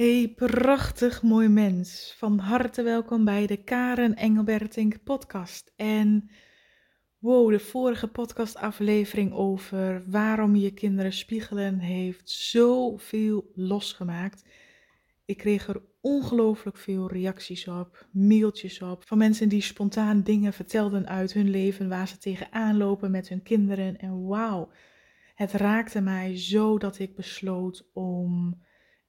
Hey, prachtig mooi mens. Van harte welkom bij de Karen Engelbertink podcast. En wow, de vorige podcastaflevering over waarom je kinderen spiegelen heeft zoveel losgemaakt. Ik kreeg er ongelooflijk veel reacties op, mailtjes op, van mensen die spontaan dingen vertelden uit hun leven waar ze tegenaan lopen met hun kinderen. En wauw, het raakte mij zo dat ik besloot om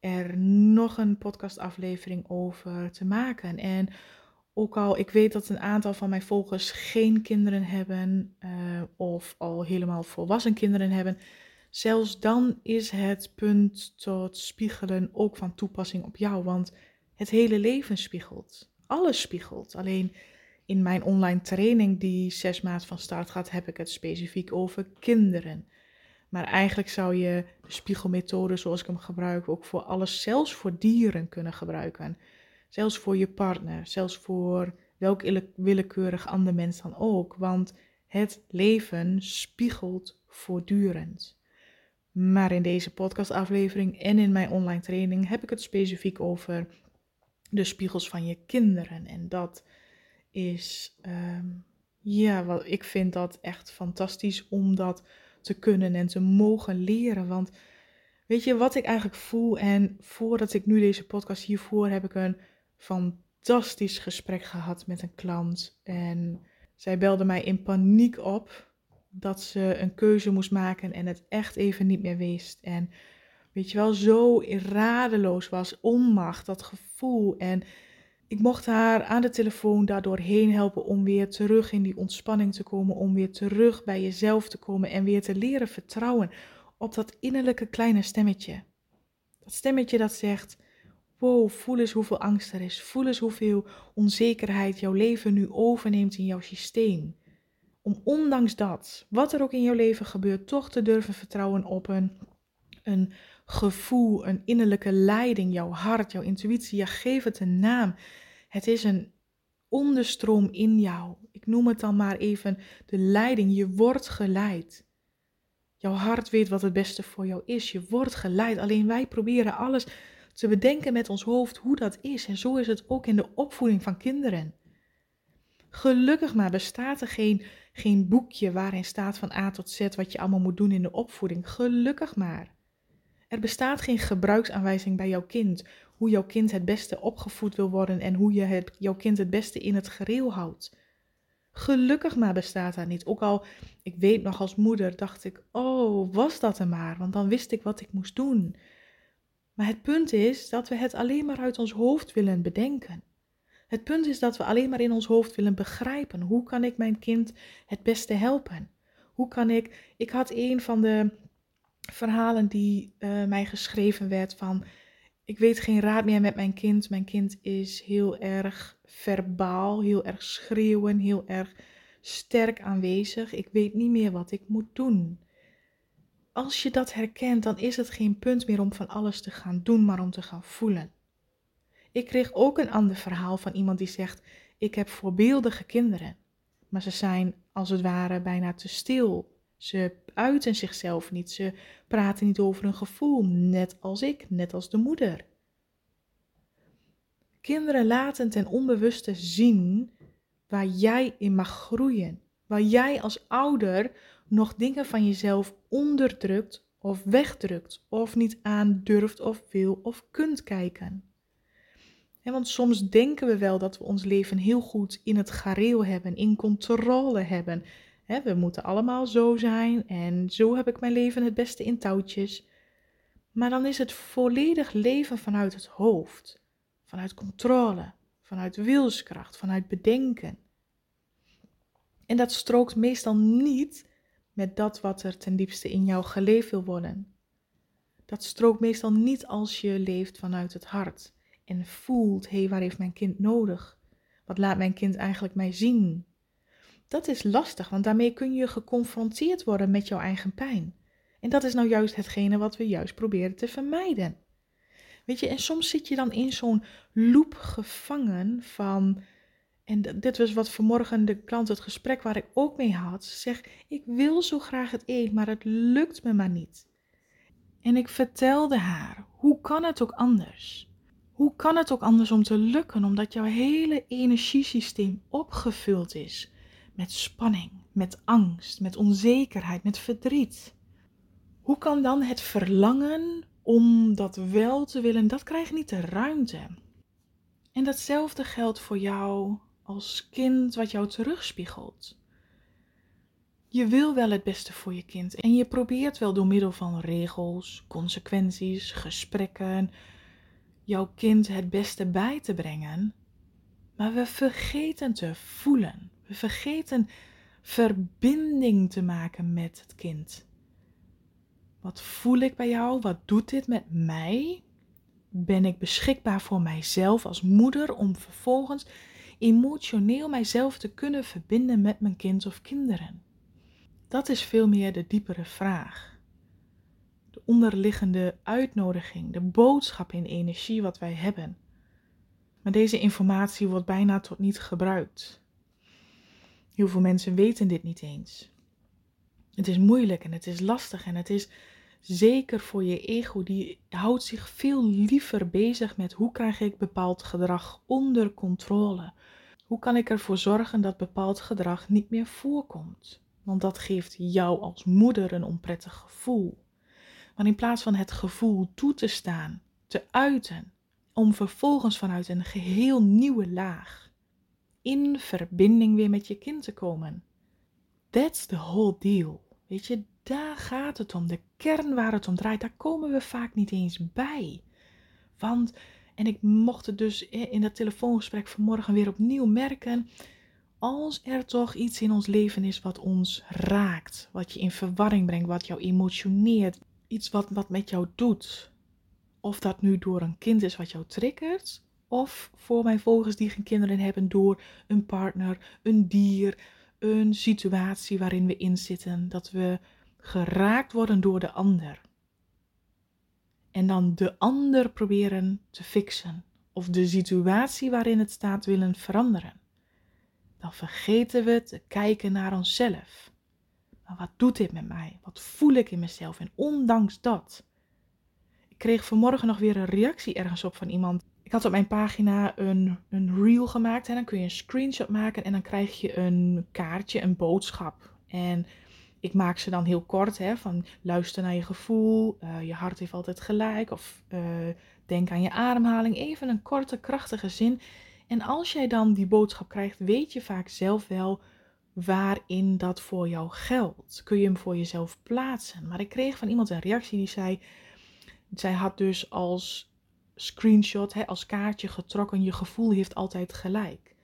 er nog een podcastaflevering over te maken. En ook al ik weet dat een aantal van mijn volgers geen kinderen hebben uh, of al helemaal volwassen kinderen hebben, zelfs dan is het punt tot spiegelen ook van toepassing op jou, want het hele leven spiegelt. Alles spiegelt. Alleen in mijn online training die zes maanden van start gaat, heb ik het specifiek over kinderen. Maar eigenlijk zou je de spiegelmethode zoals ik hem gebruik ook voor alles, zelfs voor dieren kunnen gebruiken. Zelfs voor je partner, zelfs voor welk willekeurig ander mens dan ook. Want het leven spiegelt voortdurend. Maar in deze podcastaflevering en in mijn online training heb ik het specifiek over de spiegels van je kinderen. En dat is, ehm, ja, wat, ik vind dat echt fantastisch omdat te kunnen en te mogen leren. Want weet je wat ik eigenlijk voel? En voordat ik nu deze podcast hiervoor heb ik een fantastisch gesprek gehad met een klant. En zij belde mij in paniek op dat ze een keuze moest maken en het echt even niet meer wist. En weet je wel, zo radeloos was, onmacht, dat gevoel. En ik mocht haar aan de telefoon daardoor heen helpen om weer terug in die ontspanning te komen, om weer terug bij jezelf te komen en weer te leren vertrouwen op dat innerlijke kleine stemmetje. Dat stemmetje dat zegt: Wow, voel eens hoeveel angst er is. Voel eens hoeveel onzekerheid jouw leven nu overneemt in jouw systeem. Om ondanks dat, wat er ook in jouw leven gebeurt, toch te durven vertrouwen op een, een gevoel, een innerlijke leiding, jouw hart, jouw intuïtie. Ja, geef het een naam. Het is een onderstroom in jou. Ik noem het dan maar even de leiding. Je wordt geleid. Jouw hart weet wat het beste voor jou is. Je wordt geleid. Alleen wij proberen alles te bedenken met ons hoofd hoe dat is. En zo is het ook in de opvoeding van kinderen. Gelukkig maar bestaat er geen, geen boekje waarin staat van A tot Z wat je allemaal moet doen in de opvoeding. Gelukkig maar. Er bestaat geen gebruiksaanwijzing bij jouw kind, hoe jouw kind het beste opgevoed wil worden en hoe je het, jouw kind het beste in het gereel houdt. Gelukkig maar bestaat dat niet. Ook al, ik weet nog als moeder, dacht ik, oh, was dat er maar, want dan wist ik wat ik moest doen. Maar het punt is dat we het alleen maar uit ons hoofd willen bedenken. Het punt is dat we alleen maar in ons hoofd willen begrijpen. Hoe kan ik mijn kind het beste helpen? Hoe kan ik. Ik had een van de verhalen die uh, mij geschreven werd van ik weet geen raad meer met mijn kind. Mijn kind is heel erg verbaal, heel erg schreeuwen, heel erg sterk aanwezig. Ik weet niet meer wat ik moet doen. Als je dat herkent, dan is het geen punt meer om van alles te gaan doen, maar om te gaan voelen. Ik kreeg ook een ander verhaal van iemand die zegt: Ik heb voorbeeldige kinderen, maar ze zijn als het ware bijna te stil. Ze uiten zichzelf niet. Ze praten niet over een gevoel, net als ik, net als de moeder. Kinderen laten ten onbewuste zien waar jij in mag groeien. Waar jij als ouder nog dingen van jezelf onderdrukt of wegdrukt of niet aan durft of wil of kunt kijken. want soms denken we wel dat we ons leven heel goed in het gareel hebben, in controle hebben we moeten allemaal zo zijn en zo heb ik mijn leven het beste in touwtjes. Maar dan is het volledig leven vanuit het hoofd, vanuit controle, vanuit wilskracht, vanuit bedenken. En dat strookt meestal niet met dat wat er ten diepste in jou geleefd wil worden. Dat strookt meestal niet als je leeft vanuit het hart en voelt: hé, hey, waar heeft mijn kind nodig? Wat laat mijn kind eigenlijk mij zien? Dat is lastig, want daarmee kun je geconfronteerd worden met jouw eigen pijn. En dat is nou juist hetgene wat we juist proberen te vermijden. Weet je, en soms zit je dan in zo'n loop gevangen van. En dit was wat vanmorgen de klant het gesprek waar ik ook mee had. Ze zegt: Ik wil zo graag het eten, maar het lukt me maar niet. En ik vertelde haar: Hoe kan het ook anders? Hoe kan het ook anders om te lukken, omdat jouw hele energiesysteem opgevuld is met spanning, met angst, met onzekerheid, met verdriet? Hoe kan dan het verlangen om dat wel te willen, dat krijgt niet de ruimte? En datzelfde geldt voor jou als kind wat jou terugspiegelt. Je wil wel het beste voor je kind en je probeert wel door middel van regels, consequenties, gesprekken jouw kind het beste bij te brengen. Maar we vergeten te voelen. We vergeten verbinding te maken met het kind. Wat voel ik bij jou? Wat doet dit met mij? Ben ik beschikbaar voor mijzelf als moeder om vervolgens emotioneel mijzelf te kunnen verbinden met mijn kind of kinderen? Dat is veel meer de diepere vraag. De onderliggende uitnodiging, de boodschap in energie wat wij hebben. Maar deze informatie wordt bijna tot niet gebruikt. Heel veel mensen weten dit niet eens. Het is moeilijk en het is lastig en het is zeker voor je ego, die houdt zich veel liever bezig met hoe krijg ik bepaald gedrag onder controle. Hoe kan ik ervoor zorgen dat bepaald gedrag niet meer voorkomt? Want dat geeft jou als moeder een onprettig gevoel. Maar in plaats van het gevoel toe te staan, te uiten, om vervolgens vanuit een geheel nieuwe laag in verbinding weer met je kind te komen. That's the whole deal. Weet je, daar gaat het om. De kern waar het om draait, daar komen we vaak niet eens bij. Want, en ik mocht het dus in dat telefoongesprek vanmorgen weer opnieuw merken. Als er toch iets in ons leven is wat ons raakt, wat je in verwarring brengt, wat jou emotioneert, iets wat, wat met jou doet. Of dat nu door een kind is wat jou triggert, of voor mijn volgers die geen kinderen hebben door een partner, een dier, een situatie waarin we in zitten, dat we geraakt worden door de ander. En dan de ander proberen te fixen of de situatie waarin het staat willen veranderen. Dan vergeten we te kijken naar onszelf. Maar wat doet dit met mij? Wat voel ik in mezelf? En ondanks dat. Ik kreeg vanmorgen nog weer een reactie ergens op van iemand. Ik had op mijn pagina een, een reel gemaakt en dan kun je een screenshot maken en dan krijg je een kaartje, een boodschap. En ik maak ze dan heel kort, hè, van luister naar je gevoel, uh, je hart heeft altijd gelijk, of uh, denk aan je ademhaling. Even een korte, krachtige zin. En als jij dan die boodschap krijgt, weet je vaak zelf wel waarin dat voor jou geldt. Kun je hem voor jezelf plaatsen. Maar ik kreeg van iemand een reactie die zei, zij had dus als screenshot, hè, als kaartje getrokken, je gevoel heeft altijd gelijk.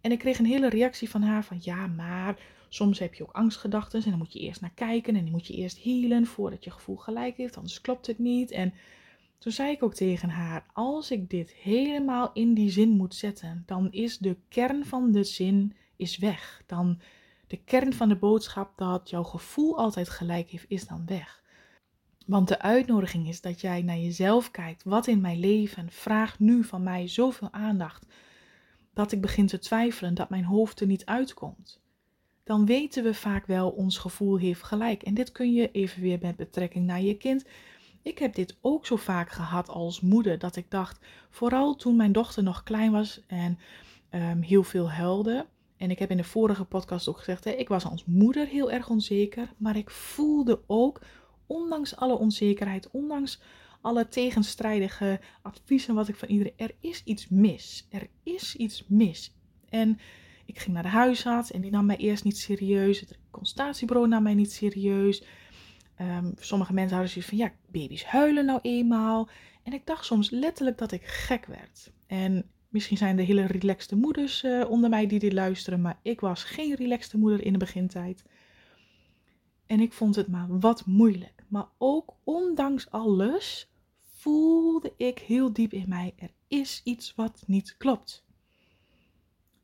En ik kreeg een hele reactie van haar van ja, maar Soms heb je ook angstgedachten en dan moet je eerst naar kijken en die moet je eerst healen voordat je gevoel gelijk heeft, anders klopt het niet. En toen zei ik ook tegen haar: Als ik dit helemaal in die zin moet zetten, dan is de kern van de zin is weg. Dan de kern van de boodschap dat jouw gevoel altijd gelijk heeft, is dan weg. Want de uitnodiging is dat jij naar jezelf kijkt. Wat in mijn leven vraagt nu van mij zoveel aandacht dat ik begin te twijfelen dat mijn hoofd er niet uitkomt dan weten we vaak wel ons gevoel heeft gelijk. En dit kun je even weer met betrekking naar je kind. Ik heb dit ook zo vaak gehad als moeder, dat ik dacht, vooral toen mijn dochter nog klein was en um, heel veel huilde. En ik heb in de vorige podcast ook gezegd, hè, ik was als moeder heel erg onzeker, maar ik voelde ook, ondanks alle onzekerheid, ondanks alle tegenstrijdige adviezen wat ik van iedereen, er is iets mis. Er is iets mis. En ik ging naar de huisarts en die nam mij eerst niet serieus. Het consultatiebureau nam mij niet serieus. Um, sommige mensen hadden zoiets van, ja, baby's huilen nou eenmaal. En ik dacht soms letterlijk dat ik gek werd. En misschien zijn er hele relaxte moeders uh, onder mij die dit luisteren, maar ik was geen relaxte moeder in de begintijd. En ik vond het maar wat moeilijk. Maar ook ondanks alles voelde ik heel diep in mij, er is iets wat niet klopt.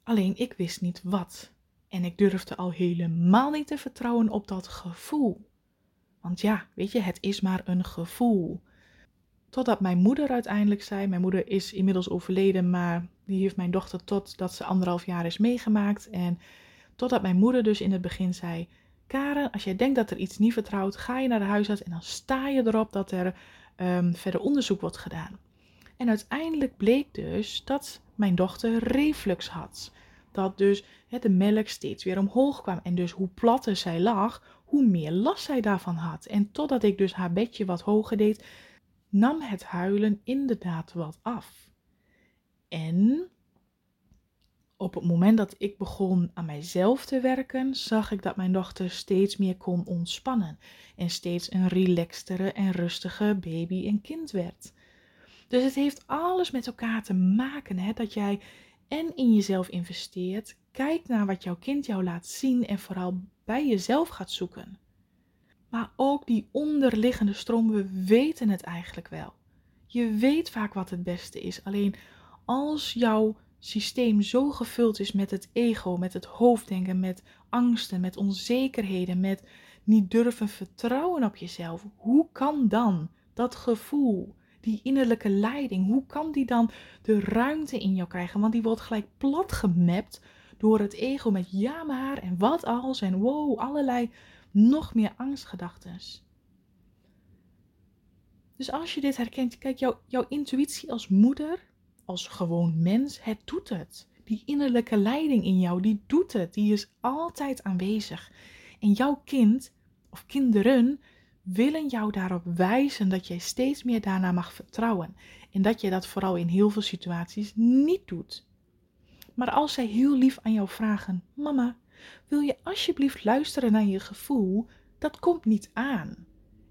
Alleen ik wist niet wat. En ik durfde al helemaal niet te vertrouwen op dat gevoel. Want ja, weet je, het is maar een gevoel. Totdat mijn moeder uiteindelijk zei: Mijn moeder is inmiddels overleden, maar die heeft mijn dochter totdat ze anderhalf jaar is meegemaakt. En totdat mijn moeder dus in het begin zei: Karen, als jij denkt dat er iets niet vertrouwt, ga je naar de huisarts en dan sta je erop dat er um, verder onderzoek wordt gedaan. En uiteindelijk bleek dus dat mijn dochter reflux had. Dat dus hè, de melk steeds weer omhoog kwam. En dus hoe platter zij lag, hoe meer last zij daarvan had. En totdat ik dus haar bedje wat hoger deed, nam het huilen inderdaad wat af. En op het moment dat ik begon aan mijzelf te werken, zag ik dat mijn dochter steeds meer kon ontspannen en steeds een relaxtere en rustige baby en kind werd. Dus het heeft alles met elkaar te maken, hè, dat jij en in jezelf investeert, kijkt naar wat jouw kind jou laat zien en vooral bij jezelf gaat zoeken. Maar ook die onderliggende stroom, we weten het eigenlijk wel. Je weet vaak wat het beste is, alleen als jouw systeem zo gevuld is met het ego, met het hoofddenken, met angsten, met onzekerheden, met niet durven vertrouwen op jezelf, hoe kan dan dat gevoel, die innerlijke leiding, hoe kan die dan de ruimte in jou krijgen? Want die wordt gelijk plat gemapt door het ego met ja maar en wat als en wow, allerlei nog meer angstgedachten. Dus als je dit herkent, kijk, jouw, jouw intuïtie als moeder als gewoon mens, het doet het. Die innerlijke leiding in jou, die doet het. Die is altijd aanwezig. En jouw kind of kinderen willen jou daarop wijzen dat jij steeds meer daarna mag vertrouwen. En dat je dat vooral in heel veel situaties niet doet. Maar als zij heel lief aan jou vragen: Mama, wil je alsjeblieft luisteren naar je gevoel? Dat komt niet aan.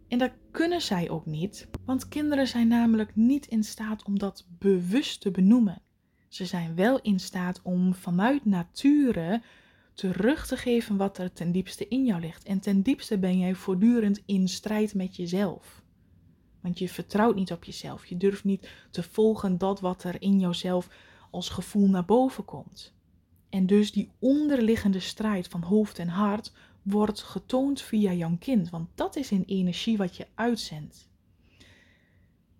En dat kunnen zij ook niet, want kinderen zijn namelijk niet in staat om dat bewust te benoemen. Ze zijn wel in staat om vanuit nature terug te geven wat er ten diepste in jou ligt. En ten diepste ben jij voortdurend in strijd met jezelf. Want je vertrouwt niet op jezelf. Je durft niet te volgen dat wat er in jouzelf als gevoel naar boven komt. En dus die onderliggende strijd van hoofd en hart wordt getoond via jouw kind. Want dat is een energie wat je uitzendt.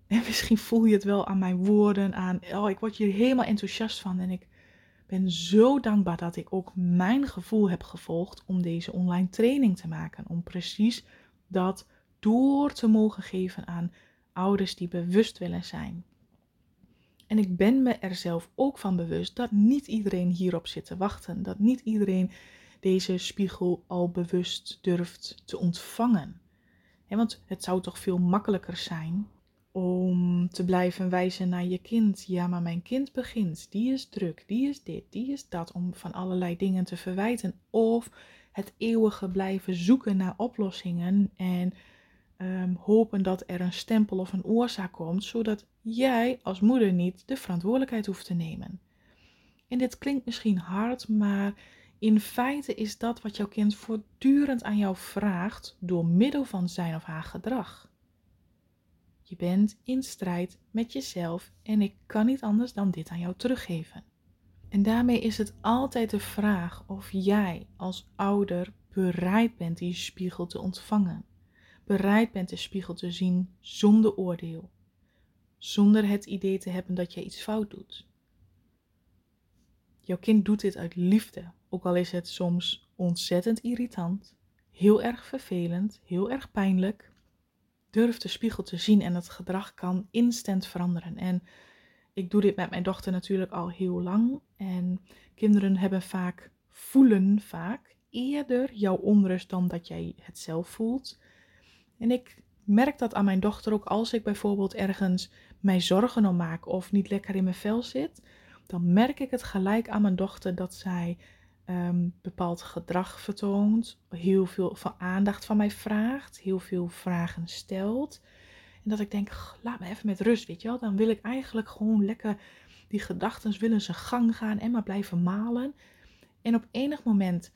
En misschien voel je het wel aan mijn woorden, aan, oh, ik word hier helemaal enthousiast van. En ik ben zo dankbaar dat ik ook mijn gevoel heb gevolgd om deze online training te maken. Om precies dat door te mogen geven aan ouders die bewust willen zijn. En ik ben me er zelf ook van bewust dat niet iedereen hierop zit te wachten. Dat niet iedereen deze spiegel al bewust durft te ontvangen. want het zou toch veel makkelijker zijn om te blijven wijzen naar je kind. Ja, maar mijn kind begint, die is druk, die is dit, die is dat, om van allerlei dingen te verwijten. Of het eeuwige blijven zoeken naar oplossingen en ehm, hopen dat er een stempel of een oorzaak komt, zodat jij als moeder niet de verantwoordelijkheid hoeft te nemen. En dit klinkt misschien hard, maar in feite is dat wat jouw kind voortdurend aan jou vraagt door middel van zijn of haar gedrag. Je bent in strijd met jezelf en ik kan niet anders dan dit aan jou teruggeven. En daarmee is het altijd de vraag of jij als ouder bereid bent die spiegel te ontvangen. Bereid bent de spiegel te zien zonder oordeel. Zonder het idee te hebben dat je iets fout doet. Jouw kind doet dit uit liefde, ook al is het soms ontzettend irritant, heel erg vervelend, heel erg pijnlijk. Durf de spiegel te zien en het gedrag kan instant veranderen. En ik doe dit met mijn dochter natuurlijk al heel lang. En kinderen hebben vaak, voelen vaak eerder jouw onrust dan dat jij het zelf voelt. En ik merk dat aan mijn dochter ook als ik bijvoorbeeld ergens mij zorgen om maak of niet lekker in mijn vel zit. Dan merk ik het gelijk aan mijn dochter dat zij um, bepaald gedrag vertoont, heel veel van aandacht van mij vraagt, heel veel vragen stelt. En dat ik denk, laat me even met rust, weet je wel. Dan wil ik eigenlijk gewoon lekker die gedachten willen zijn gang gaan en maar blijven malen. En op enig moment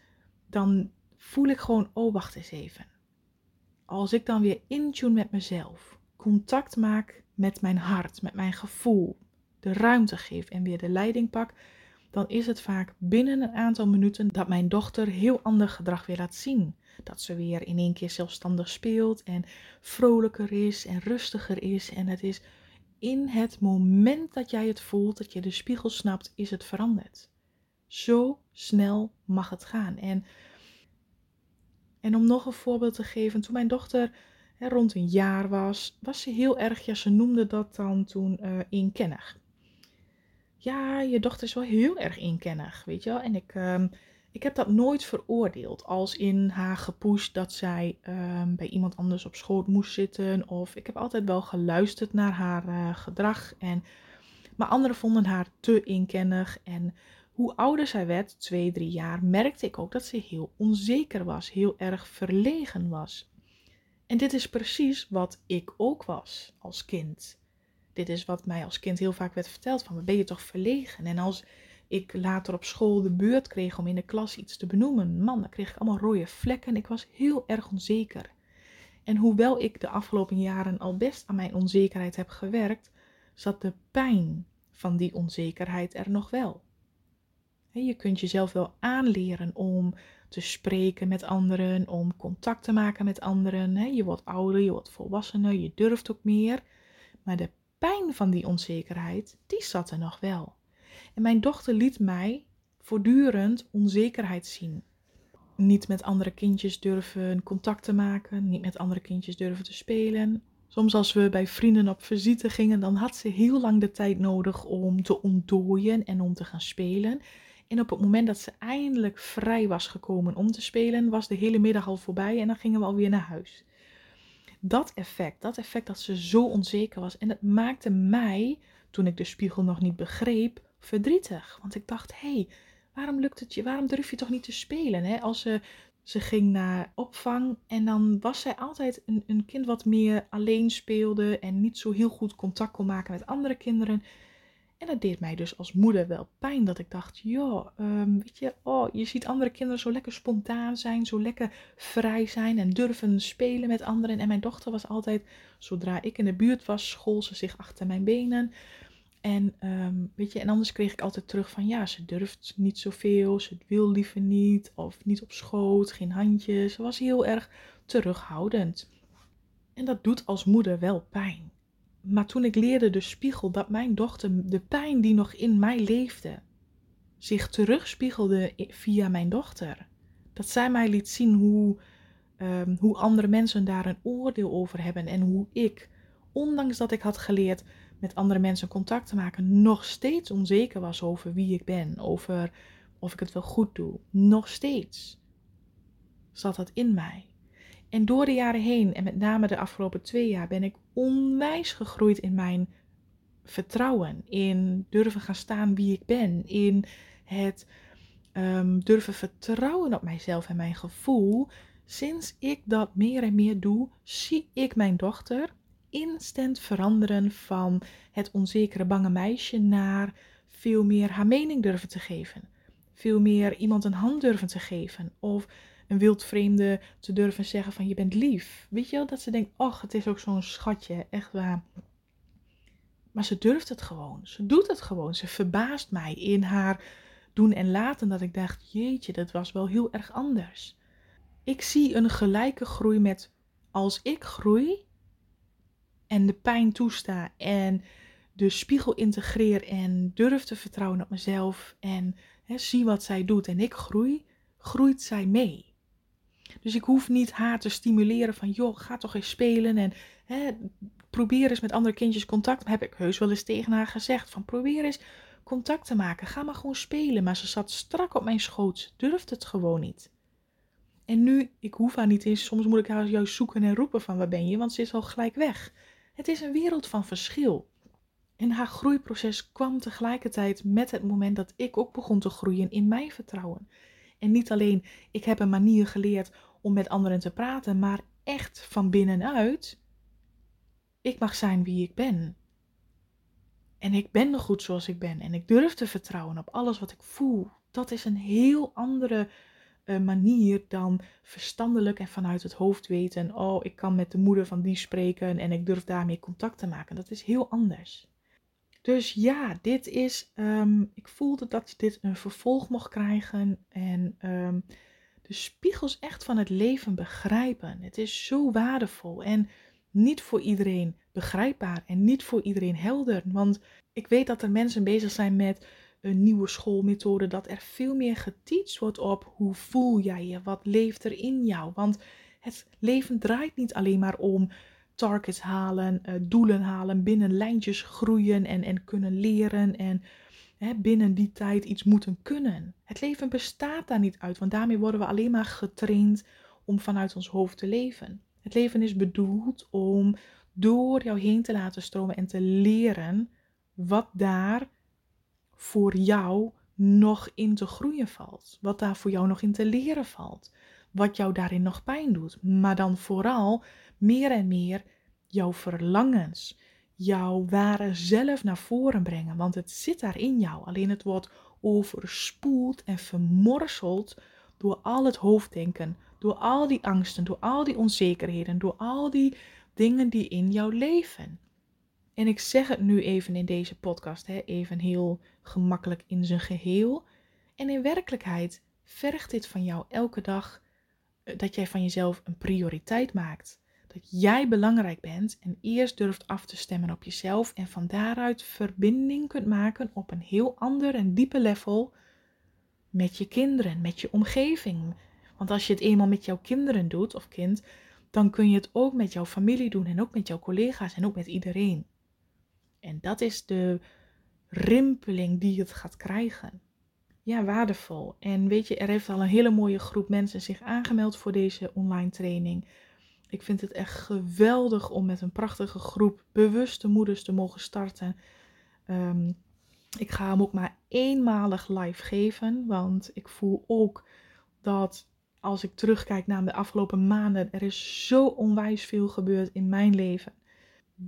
dan voel ik gewoon, oh wacht eens even. Als ik dan weer in tune met mezelf, contact maak met mijn hart, met mijn gevoel, de ruimte geef en weer de leiding pak, dan is het vaak binnen een aantal minuten dat mijn dochter heel ander gedrag weer laat zien. Dat ze weer in één keer zelfstandig speelt en vrolijker is en rustiger is. En het is in het moment dat jij het voelt, dat je de spiegel snapt, is het veranderd. Zo snel mag het gaan. En, en om nog een voorbeeld te geven, toen mijn dochter hè, rond een jaar was, was ze heel erg, ja, ze noemde dat dan toen uh. Ja, je dochter is wel heel erg eenkennig, weet je wel. En ik, um, ik heb dat nooit veroordeeld als in haar gepusht dat zij um, bij iemand anders op schoot moest zitten. Of ik heb altijd wel geluisterd naar haar uh, gedrag. En, maar anderen vonden haar te inkennig. En hoe ouder zij werd, twee, drie jaar, merkte ik ook dat ze heel onzeker was, heel erg verlegen was. En dit is precies wat ik ook was als kind. Dit is wat mij als kind heel vaak werd verteld: van, ben je toch verlegen? En als ik later op school de beurt kreeg om in de klas iets te benoemen, man, dan kreeg ik allemaal rode vlekken. Ik was heel erg onzeker. En hoewel ik de afgelopen jaren al best aan mijn onzekerheid heb gewerkt, zat de pijn van die onzekerheid er nog wel. Je kunt jezelf wel aanleren om te spreken met anderen, om contact te maken met anderen. Je wordt ouder, je wordt volwassener, je durft ook meer. Maar de pijn van die onzekerheid, die zat er nog wel. En mijn dochter liet mij voortdurend onzekerheid zien. Niet met andere kindjes durven contact te maken, niet met andere kindjes durven te spelen. Soms als we bij vrienden op visite gingen, dan had ze heel lang de tijd nodig om te ontdooien en om te gaan spelen. En op het moment dat ze eindelijk vrij was gekomen om te spelen, was de hele middag al voorbij en dan gingen we alweer naar huis. Dat effect, dat effect dat ze zo onzeker was. En het maakte mij, toen ik de spiegel nog niet begreep, verdrietig. Want ik dacht, hé, hey, waarom lukt het je? Waarom durf je toch niet te spelen? Hè? Als ze, ze ging naar opvang en dan was zij altijd een, een kind wat meer alleen speelde en niet zo heel goed contact kon maken met andere kinderen. En dat deed mij dus als moeder wel pijn. Dat ik dacht, joh, um, weet je, oh, je ziet andere kinderen zo lekker spontaan zijn, zo lekker vrij zijn en durven spelen met anderen. En mijn dochter was altijd, zodra ik in de buurt was, school ze zich achter mijn benen. En um, weet je, en anders kreeg ik altijd terug van ja, ze durft niet zoveel, ze wil liever niet, of niet op schoot, geen handjes. Ze was heel erg terughoudend. En dat doet als moeder wel pijn. Maar toen ik leerde de spiegel dat mijn dochter de pijn die nog in mij leefde, zich terugspiegelde via mijn dochter. Dat zij mij liet zien hoe, um, hoe andere mensen daar een oordeel over hebben en hoe ik, ondanks dat ik had geleerd met andere mensen contact te maken, nog steeds onzeker was over wie ik ben, over of ik het wel goed doe. Nog steeds zat dat in mij. En door de jaren heen, en met name de afgelopen twee jaar, ben ik onwijs gegroeid in mijn vertrouwen. In durven gaan staan wie ik ben. In het um, durven vertrouwen op mijzelf en mijn gevoel. Sinds ik dat meer en meer doe, zie ik mijn dochter instant veranderen van het onzekere bange meisje naar veel meer haar mening durven te geven. Veel meer iemand een hand durven te geven. Of een wildvreemde te durven zeggen van je bent lief. Weet je wel, dat ze denkt, ach, het is ook zo'n schatje, echt waar. Maar ze durft het gewoon. Ze doet het gewoon. Ze verbaast mij in haar doen en laten dat ik dacht, jeetje, dat was wel heel erg anders. Ik zie een gelijke groei met als ik groei, en de pijn toesta en de spiegel integreer en durf te vertrouwen op mezelf en zie wat zij doet en ik groei, groeit zij mee. Dus ik hoef niet haar te stimuleren van joh, ga toch eens spelen en hè, probeer eens met andere kindjes contact. Heb ik heus wel eens tegen haar gezegd van probeer eens contact te maken. Ga maar gewoon spelen. Maar ze zat strak op mijn schoot. Ze durfde het gewoon niet. En nu, ik hoef haar niet eens. Soms moet ik haar juist zoeken en roepen van waar ben je, want ze is al gelijk weg. Het is een wereld van verschil. En haar groeiproces kwam tegelijkertijd met het moment dat ik ook begon te groeien in mijn vertrouwen. En niet alleen, ik heb een manier geleerd om met anderen te praten, maar echt van binnenuit. Ik mag zijn wie ik ben. En ik ben goed zoals ik ben. En ik durf te vertrouwen op alles wat ik voel. Dat is een heel andere uh, manier dan verstandelijk en vanuit het hoofd weten: oh, ik kan met de moeder van die spreken en ik durf daarmee contact te maken. Dat is heel anders. Dus ja, dit is. Um, ik voelde dat dit een vervolg mocht krijgen. En um, de spiegels echt van het leven begrijpen. Het is zo waardevol. En niet voor iedereen begrijpbaar en niet voor iedereen helder. Want ik weet dat er mensen bezig zijn met een nieuwe schoolmethode, dat er veel meer geteacht wordt op hoe voel jij je, wat leeft er in jou. Want Het leven draait niet alleen maar om targets halen, uh, doelen halen, binnen lijntjes groeien en, en kunnen leren en hè, binnen die tijd iets moeten kunnen. Het leven bestaat daar niet uit, want daarmee worden we alleen maar getraind om vanuit ons hoofd te leven. Het leven is bedoeld om door jou heen te laten stromen en te leren wat daar voor jou nog in te groeien valt. Wat daar voor jou nog in te leren valt. Wat jou daarin nog pijn doet. Maar dan vooral meer en meer jouw verlangens, jouw ware zelf naar voren brengen. Want het zit daar in jou. Alleen het wordt overspoeld en vermorseld door al het hoofddenken. Door al die angsten, door al die onzekerheden, door al die dingen die in jou leven. En ik zeg het nu even in deze podcast, hè, even heel gemakkelijk in zijn geheel. En in werkelijkheid vergt dit van jou elke dag eh, dat jij van jezelf een prioriteit maakt. Dat jij belangrijk bent en eerst durft af te stemmen op jezelf en van daaruit verbinding kunt maken op een heel ander en diepe level met je kinderen, met je omgeving. Want als je het eenmaal met jouw kinderen doet of kind, dan kun je het ook met jouw familie doen en ook met jouw collega's en ook met iedereen. En dat is de rimpeling die het gaat krijgen. Ja, waardevol. En weet je, er heeft al een hele mooie groep mensen zich aangemeld voor deze online training. Ik vind het echt geweldig om met een prachtige groep bewuste moeders te mogen starten. Ehm, ik ga hem ook maar eenmalig live geven, want ik voel ook dat als ik terugkijk naar de afgelopen maanden, er is zo onwijs veel gebeurd in mijn leven.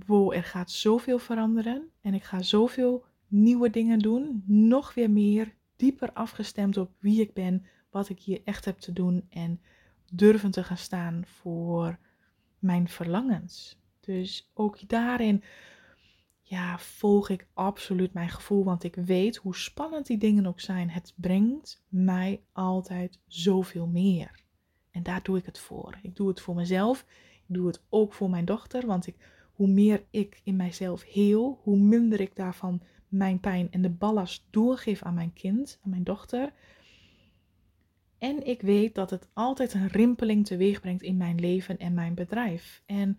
Wow, er gaat zoveel veranderen en ik ga zoveel nieuwe dingen doen. Nog weer meer dieper afgestemd op wie ik ben, wat ik hier echt heb te doen en durven te gaan staan voor mijn verlangens. Dus ook daarin ja, volg ik absoluut mijn gevoel, want ik weet hoe spannend die dingen ook zijn. Het brengt mij altijd zoveel meer. En daar doe ik het voor. Ik doe het voor mezelf. Ik doe het ook voor mijn dochter, want ik, hoe meer ik in mijzelf heel, hoe minder ik daarvan mijn pijn en de ballast doorgeef aan mijn kind, aan mijn dochter. En ik weet dat het altijd een rimpeling teweeg brengt in mijn leven en mijn bedrijf. En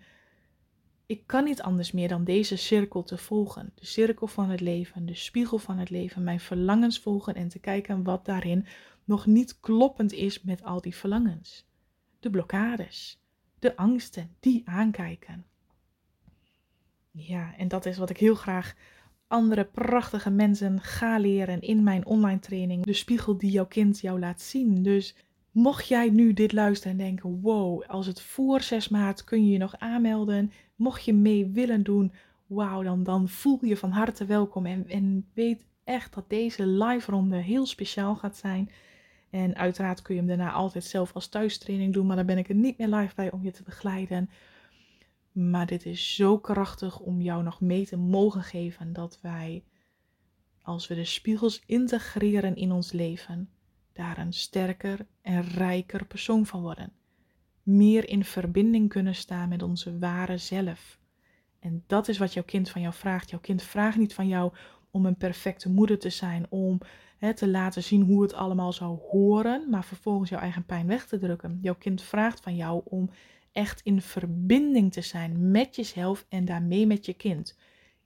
ik kan niet anders meer dan deze cirkel te volgen. De cirkel van het leven, de spiegel van het leven, mijn verlangens volgen en te kijken wat daarin nog niet kloppend is met al die verlangens. De blokkades, de angsten, die aankijken. Ja, en dat is wat ik heel graag andere prachtige mensen ga leren in mijn online training. De spiegel die jouw kind jou laat zien. Dus mocht jij nu dit luisteren en denken: wow, als het voor 6 maart kun je je nog aanmelden. Mocht je mee willen doen, wauw, dan, dan voel je van harte welkom. En, en weet echt dat deze live ronde heel speciaal gaat zijn. En uiteraard kun je hem daarna altijd zelf als thuistraining doen, maar dan ben ik er niet meer live bij om je te begeleiden. Maar dit is zo krachtig om jou nog mee te mogen geven dat wij, als we de spiegels integreren in ons leven, daar een sterker en rijker persoon van worden. Meer in verbinding kunnen staan met onze ware zelf. En dat is wat jouw kind van jou vraagt. Jouw kind vraagt niet van jou om een perfecte moeder te zijn, om te laten zien hoe het allemaal zou horen, maar vervolgens jouw eigen pijn weg te drukken. Jouw kind vraagt van jou om echt in verbinding te zijn met jezelf en daarmee met je kind.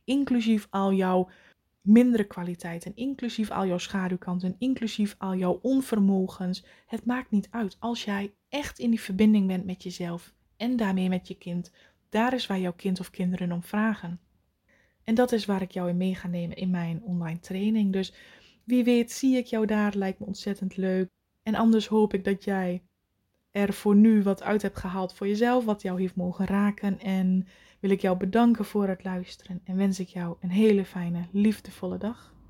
Inclusief al jouw mindere kwaliteiten, inclusief al jouw schaduwkanten, inclusief al jouw onvermogens. Het maakt niet uit. Als jij echt in die verbinding bent met jezelf en daarmee met je kind, daar is waar jouw kind of kinderen om vragen. En dat is waar ik jou in mee ga nemen in mijn online training. Dus wie weet, zie ik jou daar, lijkt me ontzettend leuk. En anders hoop ik dat jij er voor nu wat uit hebt gehaald voor jezelf, wat jou heeft mogen raken. En wil ik jou bedanken voor het luisteren en wens ik jou een hele fijne, liefdevolle dag.